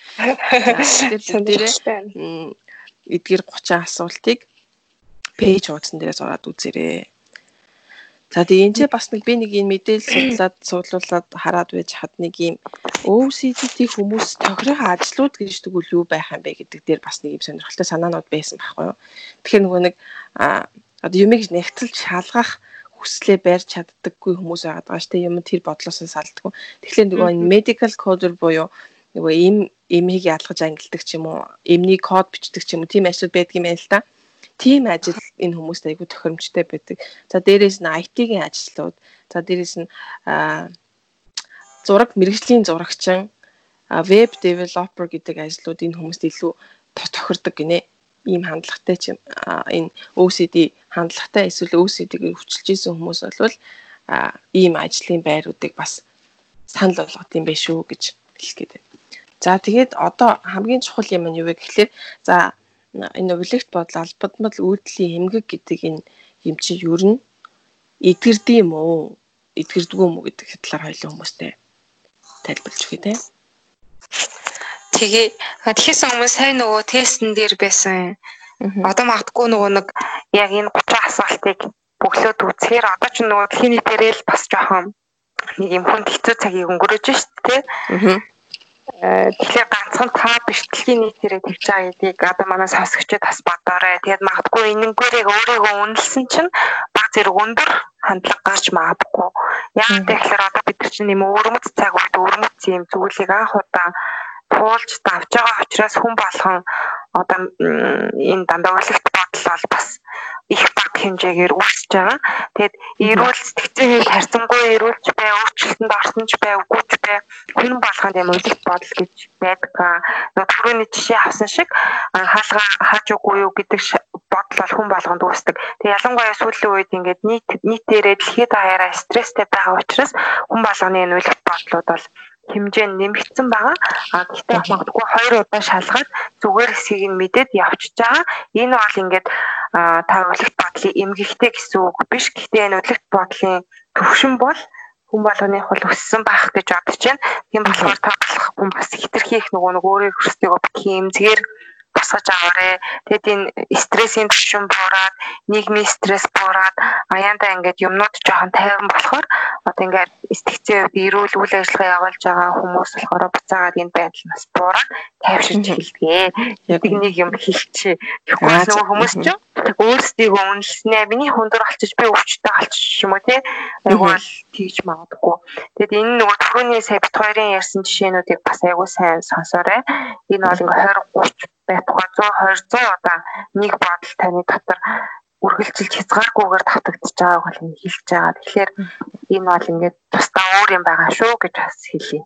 Тэр эдгээр 30 асуултыг пэйж хуудсан дээрээс ороод үзээрэй. За тэгээ энэ бас нэг би нэг энэ мэдээлэл судлаад суулуулад хараад байж хад нэг юм OCD хүмүүс тохирох ажлууд гэж тэгвэл юу байх юм бэ гэдэг дээр бас нэг юм сонирхолтой санаанууд байсан байхгүй юу. Тэгэхээр нөгөө нэг одоо юмыг нэгтэлж шалгах хүслээ барьж чаддаггүй хүмүүс байгаа даа штэ юм тэр бодлосоо салдаггүй. Тэгэхээр нөгөө medical coder буюу нөгөө им эмийг ялгаж ангилдаг ч юм уу, эмний код бичдэг ч юм уу, тийм ажил байдаг юм байна л да. Тийм ажил энэ хүмүүст айгүй тохиромжтой байдаг. За дээрээс нь IT-ийн ажлууд, за дээрээс нь зураг мэрэгжлийн зурагчин, веб девелопер гэдэг ажлууд энэ хүмүүст илүү тохирдог гинэ. Ийм хандлагатай ч энэ OCD хандлагатай эсвэл OCD-г өвчлж исэн хүмүүс бол ийм ажлын байруудыг бас санал болгох юм биш үү гэж хэлэх гээд байна. За тэгээд одоо хамгийн чухал юм нь юу вэ гэхлээр за энэ өвлөгт бодол албадмал үйлдэлийн эмгэг гэдэг энэ юм чи ер нь эдгэрдэг юм уу? Эдгэрдэггүй юм уу гэдэг талаар хоёлын хүмүүстэй тайлбарлаж өгье те. Тэгээ тэгэхээр хүмүүс сайн нөгөө тестэн дээр байсан. Одоо магадгүй нөгөө нэг яг энэ 30 асуултыг бөглөөд үзэхээр одоо ч нөгөө дэлхийн дээрэл бас жоохон нэг юм хүнд хэцүү цагийг өнгөрөөж шүү дээ. Э, тэгэхээр ганцхан та биш дэлхийн нийтээрээ тэгж байгаа гэдгийг одоо манай сонсогчид бас бодоорой. Тэгээд магадгүй энэнгүүрийг өөрийгөө үнэлсэн чинь баг зэрэг өндөр хандлага гарч магадгүй. Яг тэгэхээр одоо бид чинь юм өрмөц цаг үед өрмөц юм зүйлийг анх удаа туулж давж байгаа учраас хүн болгон одоо энэ дандаа өглөгт бодол бол бас их баг хэмжээгээр үүсэж байгаа. Тэгэд эрүүл сэтгцээ харьцангуй эрүүлж бай, өөрчлөлтөнд орсон ч бай, үгүй ч бай, хүн болгонд юм өглөгт бодол гэж байдаг. Нөгөө түрүүний жишээ авсан шиг хаалга хааж үгүй юу гэдэг бодол бол хүн болгонд үүсдэг. Тэгээ ялангуяа сүүлийн үед ингээд нийт нийтээрээ дэлхийд даяараа стресстэй байгаа учраас хүн болгоны энэ өглөгт бодлууд бол хэмжээ нь нэмэгдсэн байгаа. А гэхдээ магадгүй хоёр удаа шалгаад зүгээр хэсгийг нь мэдээд явчихж байгаа. Энэ бол ингээд та өглөгт бодлын эмгэгтэй гэсэн үг биш. Гэхдээ энэ өглөгт бодлын төвшин бол хүн болгоных бол өссөн байх гэж бодож байна. Тийм болохоор та хүн бас хитрхи их нөгөө нэг өөрийн хөрстийг хэмзгээр босгож аваарэ. Тэгэд энэ стрессийн түвшин буураад, нийгмийн стресс буураад, аяндаа ингээд юмнууд жоохон тайван болохоор одоо ингээд сэтгцээ эрүүл үйл ажиллагаа явуулж байгаа хүмүүс болохоор буцаагаад энэ байдал нас буураад тайвширч хэлдэгэ. Яг нэг юм хэлчихээ. Тэгэхгүй хүмүүс ч өөрсдийгөө үнэлснээр миний хүндэр олчиж би өвчтэй олчих юм уу те. Айгу бол тэгж магадгүй. Тэгэд энэ нөгөө түрүүний сая бит хоёрын ярьсан жишээнүүдийг бас айгу сайн сонсоорой. Энэ бол ингээ 20 30 байх тухай 100 200 удаа нэг бодол таны дотор үргэлжилж хязгааргүйгээр татагдчихж байгааг бол ингэ хэлж байгаа. Тэгэхээр энэ бол ингээд тусдаа өөр юм байгаа шүү гэж бас хэлье.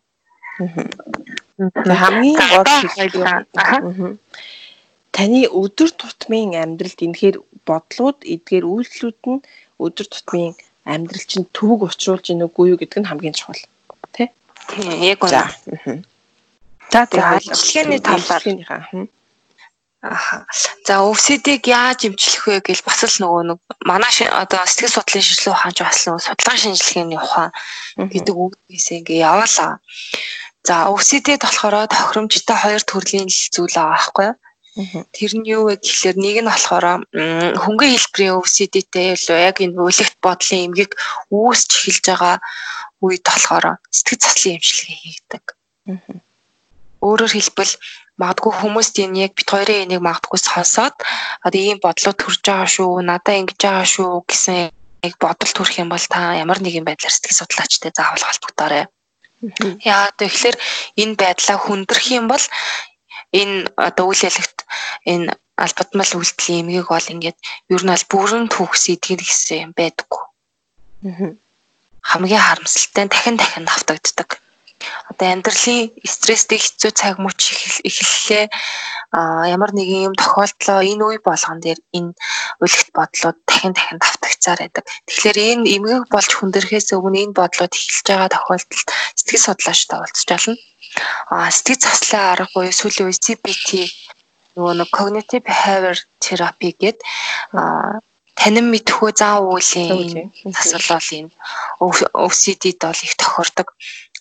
хамгийн гол хэлбэл таны өдөр тутмын амьдралд энэхээр бодлууд эдгээр үйлдэлүүд нь өдөр тутмын амьдрал чинь төвөг учруулж ийн үгүй юу гэдэг нь хамгийн чухал. Тий. Тийм яг үнэ. За тэгээд ажиллагааны талаар Аха. За өвсөдийг яаж эмчлэх вэ гэж бас л нөгөө нэг манай одоо сэтгэл судлалын шинжилгээ ухаанч бас нөгөө судалгаа шинжилгээний ухаан гэдэг үгнээс ингээ яваалаа. За өвсөдөд болохоор тохиромжтой хоёр төрлийн зүйл байгаа байхгүй юу? Тэр нь юу вэ гэхэлэр нэг нь болохоор хөнгөн хэлбэрийн өвсөдөтэй илүү яг энэ үлэгт бодлын эмгэг үүсч эхэлж байгаа үед болохоор сэтгэл затлын эмчилгээ хийгдэг. Өөрөөр хэлбэл магадгүй хүмүүс тийм яг бит хоёрын энийг магадгүй сонсоод одоо ийм бодлоо төрж байгаа шүү надаа ингэж байгаа шүү гэсэн яг бодол төрөх юм бол та ямар нэгэн байдлаар сэтгэл судлаачтай заавал холбогдоорой. Яа тэгэхээр энэ байдлаа хүндрэх юм бол энэ одоо үйл ялэгт энэ албатмал үйлдэлийн эмгийг бол ингээд ер нь бол бүрэн төгс идэхин гэсэн юм байдаггүй. Хамгийн харамсалтай дахин дахин автагддаг одоо амьдралын стресстэй хэцүү цаг мөч эхэллээ ямар нэгэн юм тохиолдлоо энэ үе болгон дээр энэ үлгэрт бодлууд дахин дахин давтагцаар байдаг. Тэгэхээр энэ эмгэг болж хүндрэхээс өмнө энэ бодлууд эхэлж байгаа тохиолдолд сэтгэл судлаачтай уулзч олно. А сэтгэл заслын арга буюу сүүлийн үе CBT нөгөө нэг cognitive behavior therapy гэдэг танин мэдхүү зан үйлийн засвал энэ OCD-д бол их тохирдог.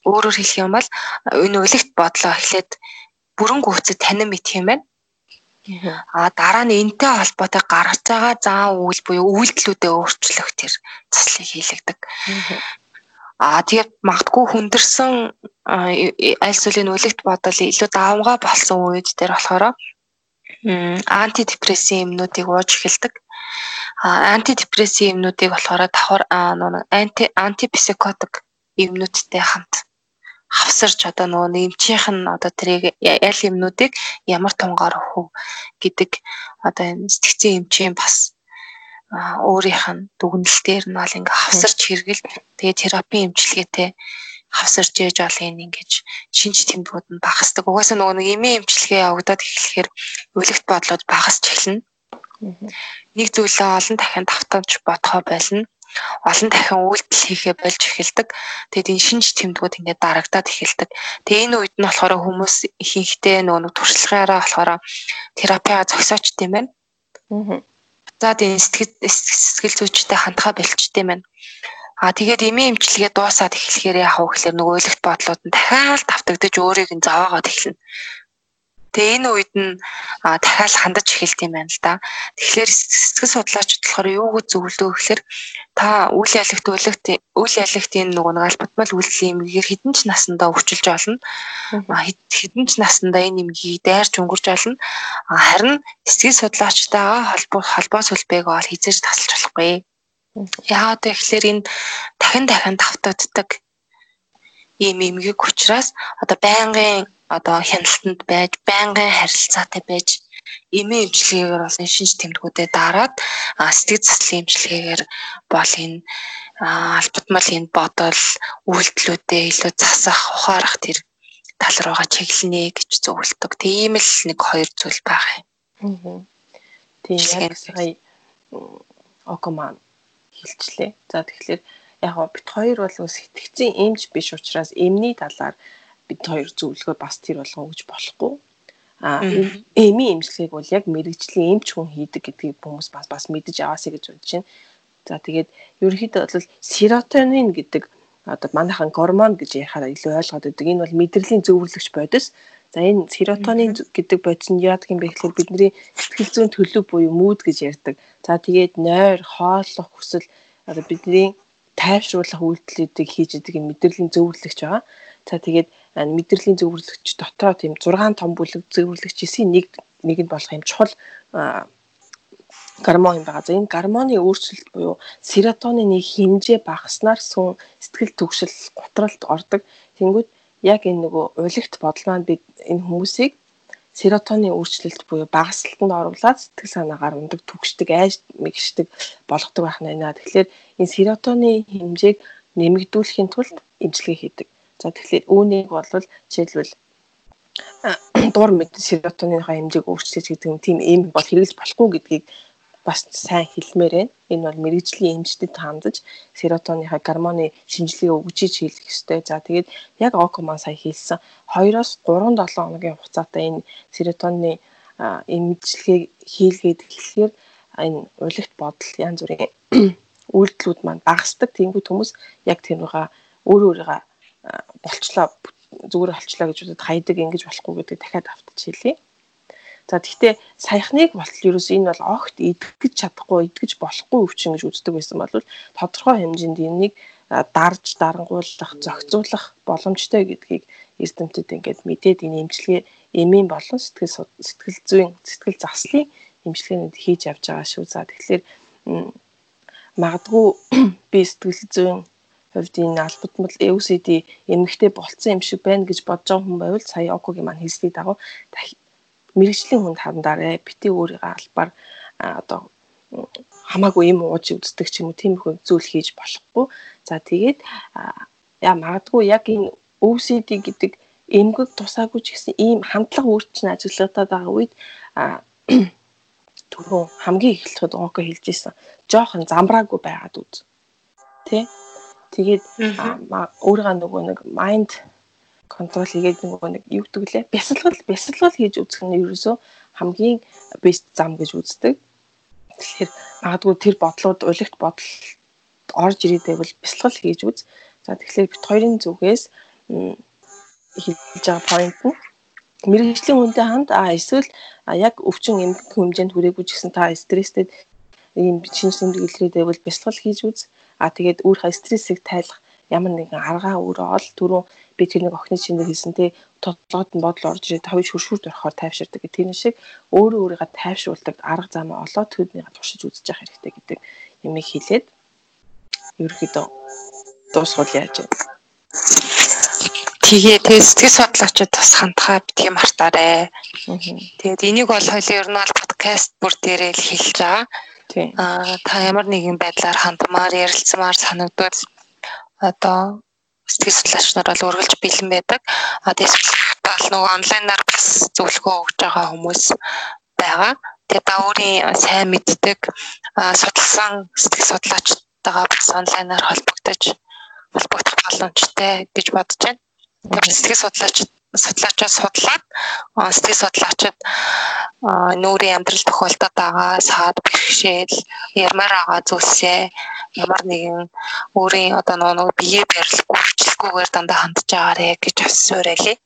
Өөрөөр хэлэх юм бол энэ үлэгт бодлоо эхлээд бүрэн гүйцэд танин мэдх юм байна. А дараа нь энтэй холбоотой гаргаж байгаа зан үйл буюу үйлдэлүүдэд өөрчлөх тэр заслыг хийлэгдэг. А тэгээд магадгүй хүндэрсэн аль сүлийн үлэгт бодол илүү давмгай болсон үед дээр болохоор антидепрессив юмнуудыг ууж эхэлдэг. А антидепрессив юмнуудыг болохоор давхар анти антипсихотик юмнуудтай хамт хавсарч одоо нөгөө нэмчийнх нь одоо тэрийг аль юмнуудыг ямар тунгаар өгөх гэдэг одоо энэ сэтгцэн эмчийн бас өөрийнх нь дүгнэлтээр нь бол ингээ хавсарч хэрэгэл тэгээ терапи эмчилгээтэй хавсарч ээж олон ингэж шинж тэмдгүүд нь багасдаг. Угаасаа нөгөө нэг эмээ эмчилгээ явагдаад эхлэхээр үлэгт бодлоод багасч эхэлнэ. Нэг зүйлээ олон дахин давтамж бодхоо болно. Олон дахин үйлдэл хийхээ болж эхэлдэг. Тэгээд энэ шинж тэмдгүүд ингээд дарагдаад эхэлдэг. Тэгээд энэ үед нь болохоор хүмүүс ихэнхдээ нөгөө туршлагаараа болохоор терапиа зогсооч тийм байна. Аа. За тийм сэтгэл сэтгэл зүйчтэй хандхаа болчтой байна. А тэгээд эмийн эмчилгээ дуусаад эхлэхээр яах вэ гэхээр нөгөө ойлголт бодлууд нь дахиад давтагдаж өөрийг нь зовоогоод эхэлнэ. Тэгээ энэ үед нь дахиад хандаж эхэлт юм байна л да. Тэгэхээр сэтгэл судлаачид болохоор юу гэж зөвлөдөө гэхээр та үйл ялагт үлэгт үйл ялагтын нөгөө нэг албатмал үйлдэл эмгээр хідэн ч насандаа өвчилж олно. Хідэн ч насандаа энэ эмгийг дайрч өнгөрч олно. Харин сэтгэл судлаачтайгаа холбоо холбоо сүлбээг бол хизээж тасалж болохгүй. Яагаад гэвэл энэ дахин дахин давтагддаг ийм эмгэг учраас одоо байнгын одоо хяналтанд байж байнгын харилцаатай байж эмээ эмчилгээгээр бол энэ шинж тэмдгүүдэд дараад сэтгэл заслын эмчилгээгээр бол энэ албатмал энэ бодол үйлдэлүүдээ илүү засах ухаарах тэр тал руугаа чиглэнэ гэж зөвлөдөг. Тийм л нэг хоёр зүйл байгаа юм. Тийм яг сая окоман хэлчлээ. За тэгэхээр яг бит хоёр бол сэтгцийн эмч биш учраас эмний талаар бид хоёр зөвлөгөө бас тэр болгоо гэж болохгүй. А эмийн эмчилгээг бол яг мэрэгжлийн эмч хүн хийдэг гэдгийг хүмүүс бас бас мэдэж аваасаа гэж бодож байна. За тэгээд ерөнхийдөө бол серотонин гэдэг одоо манайхан гормон гэж ярихаар илүү ойлгоод байдаг. Энэ бол мэдрэлийн зөвөрлөгч бодис. За энэ серотонин гэдэг бодис нь яадаг юм бэ гэхээр бидний сэтгэл зүйн төлөв буюу mood гэж ярьдаг. За тэгээд нойр, хооллох хүсэл одоо бидний тайвшруулах үйлдэлүүдийг хийж идэг энэ мэдрэлийн зөвөрлөгч байгаа. За тэгээд мэдрэлийн зөвөрлөгч дотоо тийм 6 том бүлэг зөвөрлөгчийн нэг нэг нь болох юм чухал гормон юм байгаа. За энэ гормоны өөрчлөлт буюу серотонины хэмжээ багаснаар сүн сэтгэл түгшил гутралд ордог. Тэнгүүд яг энэ нөгөө уйлгт бодол маань бид энэ хүмүүсийг серотонин өөрчлөлт буюу багасгалтанд оруулаад сэтгэл санаагаар ундаг түгшдэг айж мэгшдэг болгодог байх нь байна. Тэгэхээр энэ серотонин хэмжээг нэмэгдүүлэхийн тулд эмчилгээ хийдэг. За тэгэхээр үүнийг бол жишээлбэл дур мэд серотониныхаа хэмжээг өөрчлөж гэдэг юм тийм эм бол хэрэглэж болохгүй гэдгийг бас сайн хэлмээр байна. Энэ бол мэрэгжлийн эмчдэд хандаж серотониныхаа гормоны шинжилгээ өгчиж хийх ёстой. За тэгээд яг окоман сая хэлсэн 2-оос 3-7 хоногийн хугацаатай энэ серотонины эмчилгээ хийлгээд эхлэхээр энэ уйлгт бодол янз бүрийн үйлдэлүүд маань багасдаг. Тэнгүүд хүмүүс яг тэрнийга өөрөө өөрийгөө болчлоо зүгээр болчлоо гэж бодод хайдаг ингэж болохгүй гэдэг дахиад автаж хэлье. За тэгвэл саяхныг болтол ерөөс энэ бол огт идэгж чадахгүй, идэгж болохгүй өвчин гэж үздэг байсан бол тодорхой хэмжээнд энийг дарж дарангуулах, зохицуулах боломжтой гэдгийг эрдэмтэд ингээд мэдээд энэ эмчилгээ эмийн болон сэтгэл сэтгэл зүйн сэтгэл заслын эмчилгээнүүд хийж явж байгаа шүү. За тэгэхээр магадгүй би сэтгэл зүйн хувьд энэ албатмал OCD эмэгтэй болцсон юм шиг байна гэж бодож байгаа хүн байвал сая окогийн маань хэлсний дагуу мэрэгжлийн хүнд хандаарэ бити өөрийнхөө албаар одоо хамаагүй юм ууж үздэг ч юм уу тийм их зүйл хийж болохгүй. За тэгээд яа магадгүй яг энэ OCD гэдэг эмгэг тусаагүй ч гэсэн ийм хандлага өөрчлөн ажиллагатай байгаа үед түрүү хамгийн эхлэхэд око хэлж исэн. Жохон замбраагүй байгаад үз. Тэ? Тэгээд өөрийнхөө нөгөө нэг майнд контрол хийгээд нөгөө нэг юу гэдэг лээ бясалгал бясалгал хийж үзэх нь ерөөсөө хамгийн бест зам гэж үздэг. Тэгэхээр магадгүй тэр бодлууд уйлгт бодол орж ирээдээ бол бясалгал хийж үз. За тэгэхээр бит хоёрын зүгээс хэлж байгаа point нь мэрэгжлийн хүнтэй хамт а эсвэл яг өвчин эмгэх хэмжээнд хүрээгүй ч гэсэн та стресстэй ийм шинж тэмдэг илрээдээ бол бясалгал хийж үз. А тэгээд өөрийнхөө стрессийг тайлах ямар нэгэн аргаа өөрөө ол түрүү би тэр нэг охины чинээр хэлсэн те тодлогод нь бодол орж ирээд хавь шүршүр дөрөхөөр тайвширдаг гэх тийм шиг өөрөө өөрийгөө тайвшруулдаг арга замаа олоод төднийг туршиж үзэж явах хэрэгтэй гэдэг юмыг хэлээд ерөөхдөө дуусгал яаж вэ? Тэгээ тэгээ сэтгэл судлаачид бас хандхаа битгий мартаарэ. Тэгээд энийг бол хоёлын ер нь бол подкаст бүр дээрээ л хэлж байгаа. Аа та ямар нэгэн байдлаар хандмаар ярилцмаар санагдвал одоо сэтгэл судлаач нар бол үргэлж бэлэн байдаг. А тэгээс бол нөгөө онлайнаар бас зөвлөгөө өгж байгаа хүмүүс байгаа. Тэгээ та өөрийн сайн мэддэг судалсан сэтгэл судлаач найзуудтайгаа бас онлайнаар холбогдож холбогдох боломжтой гэж бодож байна. Тэгэхээр сэтгэл судлаач судлаачаа судлаад сэтгэл судлаачид нүүрийн амьдрал тохиолдоод байгаа саад бэрхшээл ярмаар байгаа зүйлсээ ямар нэгэн өөрийн одоо нөгөө бие барилгүй хүчлгүйгээр дандаа хандж байгаарэ гэж асуурайлээ.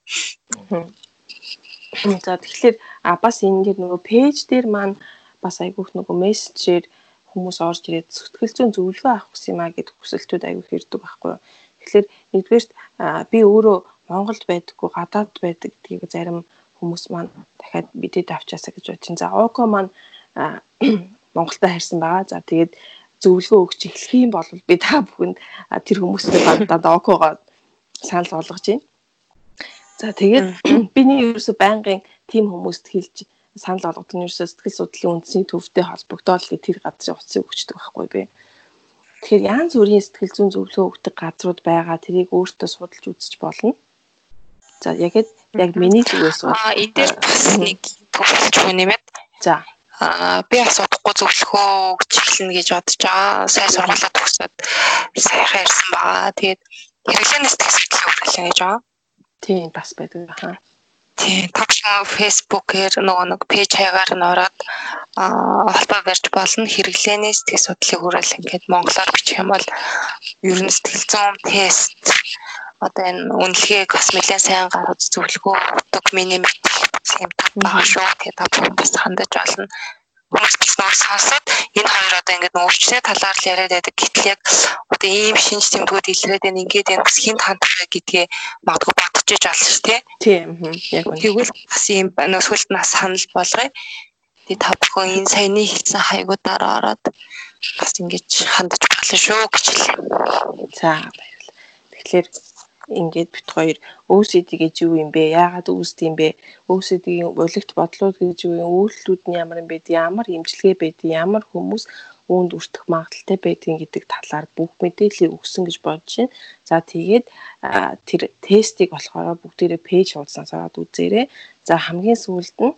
За тэгэхээр бас ингээд нөгөө пэйж дээр маань бас айгүйх нөгөө мессежээр хүмүүс орж ирээд сэтгэл зүйн зөвлөгөө авах гэсэн юм а гэдэг хүсэлтүүд айгүйх ирдэг байхгүй юу. Тэгэхээр нэгдүгээрт би өөрөө Монголд байдаггүй гадаад байдаг гэдгийг зарим хүмүүс маань дахиад бидэд авчаасаа гэж бодчих. За Око маань Монголтой харьсан байгаа. За тэгээд зөвлөгөө өгч эхлэх юм бол би та бүхэнд тэр хүмүүстэй бандаа Окогоо санал болгож байна. За тэгээд биний ерөөсө байнгын тим хүмүүст хэлж санал болгох нь ерөөсө сэтгэл судлалын үндэсний төвтэй холбогдоод л тэр газрын утсыг өгчдөг байхгүй би. Тэгэхээр янз бүрийн сэтгэл зүйн зөвлөгөө өгдөг газрууд байгаа. Тэрийг өөртөө судалж үзэж болно. За яг яг миний зүгээс бол аа энэ дээр бас нэг төвлөж хүн нэмээд за аа би асуудахгүй зөвлөхөө гэж хэлнэ гэж бодож байгаа. Сайн сургуулаа төгсөөд сайхан ирсэн байгаа. Тэгээд сэтгэл судлалын хүрээлэн гэж байгаа. Тийм бас байдаг хаа. Тийм тавшин фэйсбүүкээр нөгөө нэг пэйж хаягаар нь ороод аа холбоо барьж болно. Хэрэглээний сэтгэл судлалын хүрээлэн гэдэг монголоор бичих юм бол ер нь сэтгэл зүйн тест одоо энэ үнэлгээг бас нэлээд сайн гаргаж зөвлөгөө өгдөг миний мэдээ юм байгаа шүү. Тэгээд бүхэн бас хандаж бас нөр сонсоод энэ хоёр одоо ингээд өөрчлөлт талаар л яриад байдаг. Гэтэл яг одоо ийм шинж тэмдгүүд илрээд байна. Ингээд энэ бас хинт хандах гэдгээ магадгүй бодож иж олно шүү, тий. Тийм. Яг үнэ. Тэгвэл бас ийм нөхөлт нас санал болгоё. Тэгээд та бүхэн энэ саяны хэлсэн хаягуудаар ороод бас ингэж хандаж болно шүү гэж хэлээ. За баярлалаа. Тэгэхээр ингээд бит хоёр OCD гэж юу юм бэ? Яагаад үүсдэг юм бэ? OCD-ийн улигт бодлууд гэж юу юм? Үйлдэлүүд нь ямар юм бэ? Ямар имчилгээ байдаг? Ямар хүмүүс үүнд өртөх магадaltaй байдгийг гэдэг талаар бүх мэдээллийг өгсөн гэж бодож байна. За тэгээд тэр тестийг болохоор бүгдээрээ пэйж хуудасаас аваад үзээрэй. За хамгийн сүүлд нь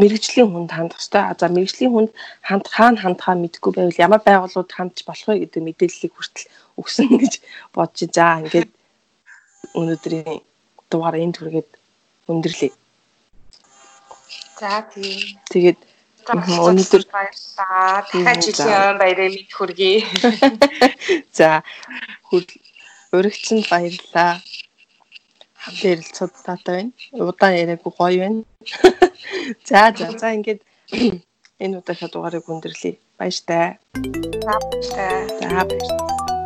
мэрэгжлийн хүнд хандах хэрэгтэй. За мэрэгжлийн хүнд ханд хаана хандхаа мэдгүй байвал ямар байгууллагууд хандж болох вэ гэдэг мэдээллийг хүртэл өгсөн гэж бодож за ингээд өнөөдрийн дугаар энд хүргээд өндөрлөе. За тийм. Тэгээд өнөөдөр баярлалаа. Дахиад жилийн баярыг мэд хүргэе. За урагчанд баярлалаа ярилцаад таатай байна. Удаан яриаггүй гоё байна. За за за ингээд энэ удаагийн дугаарыг өндөрлөе. Баяр таа. За баяр таа. За баяр.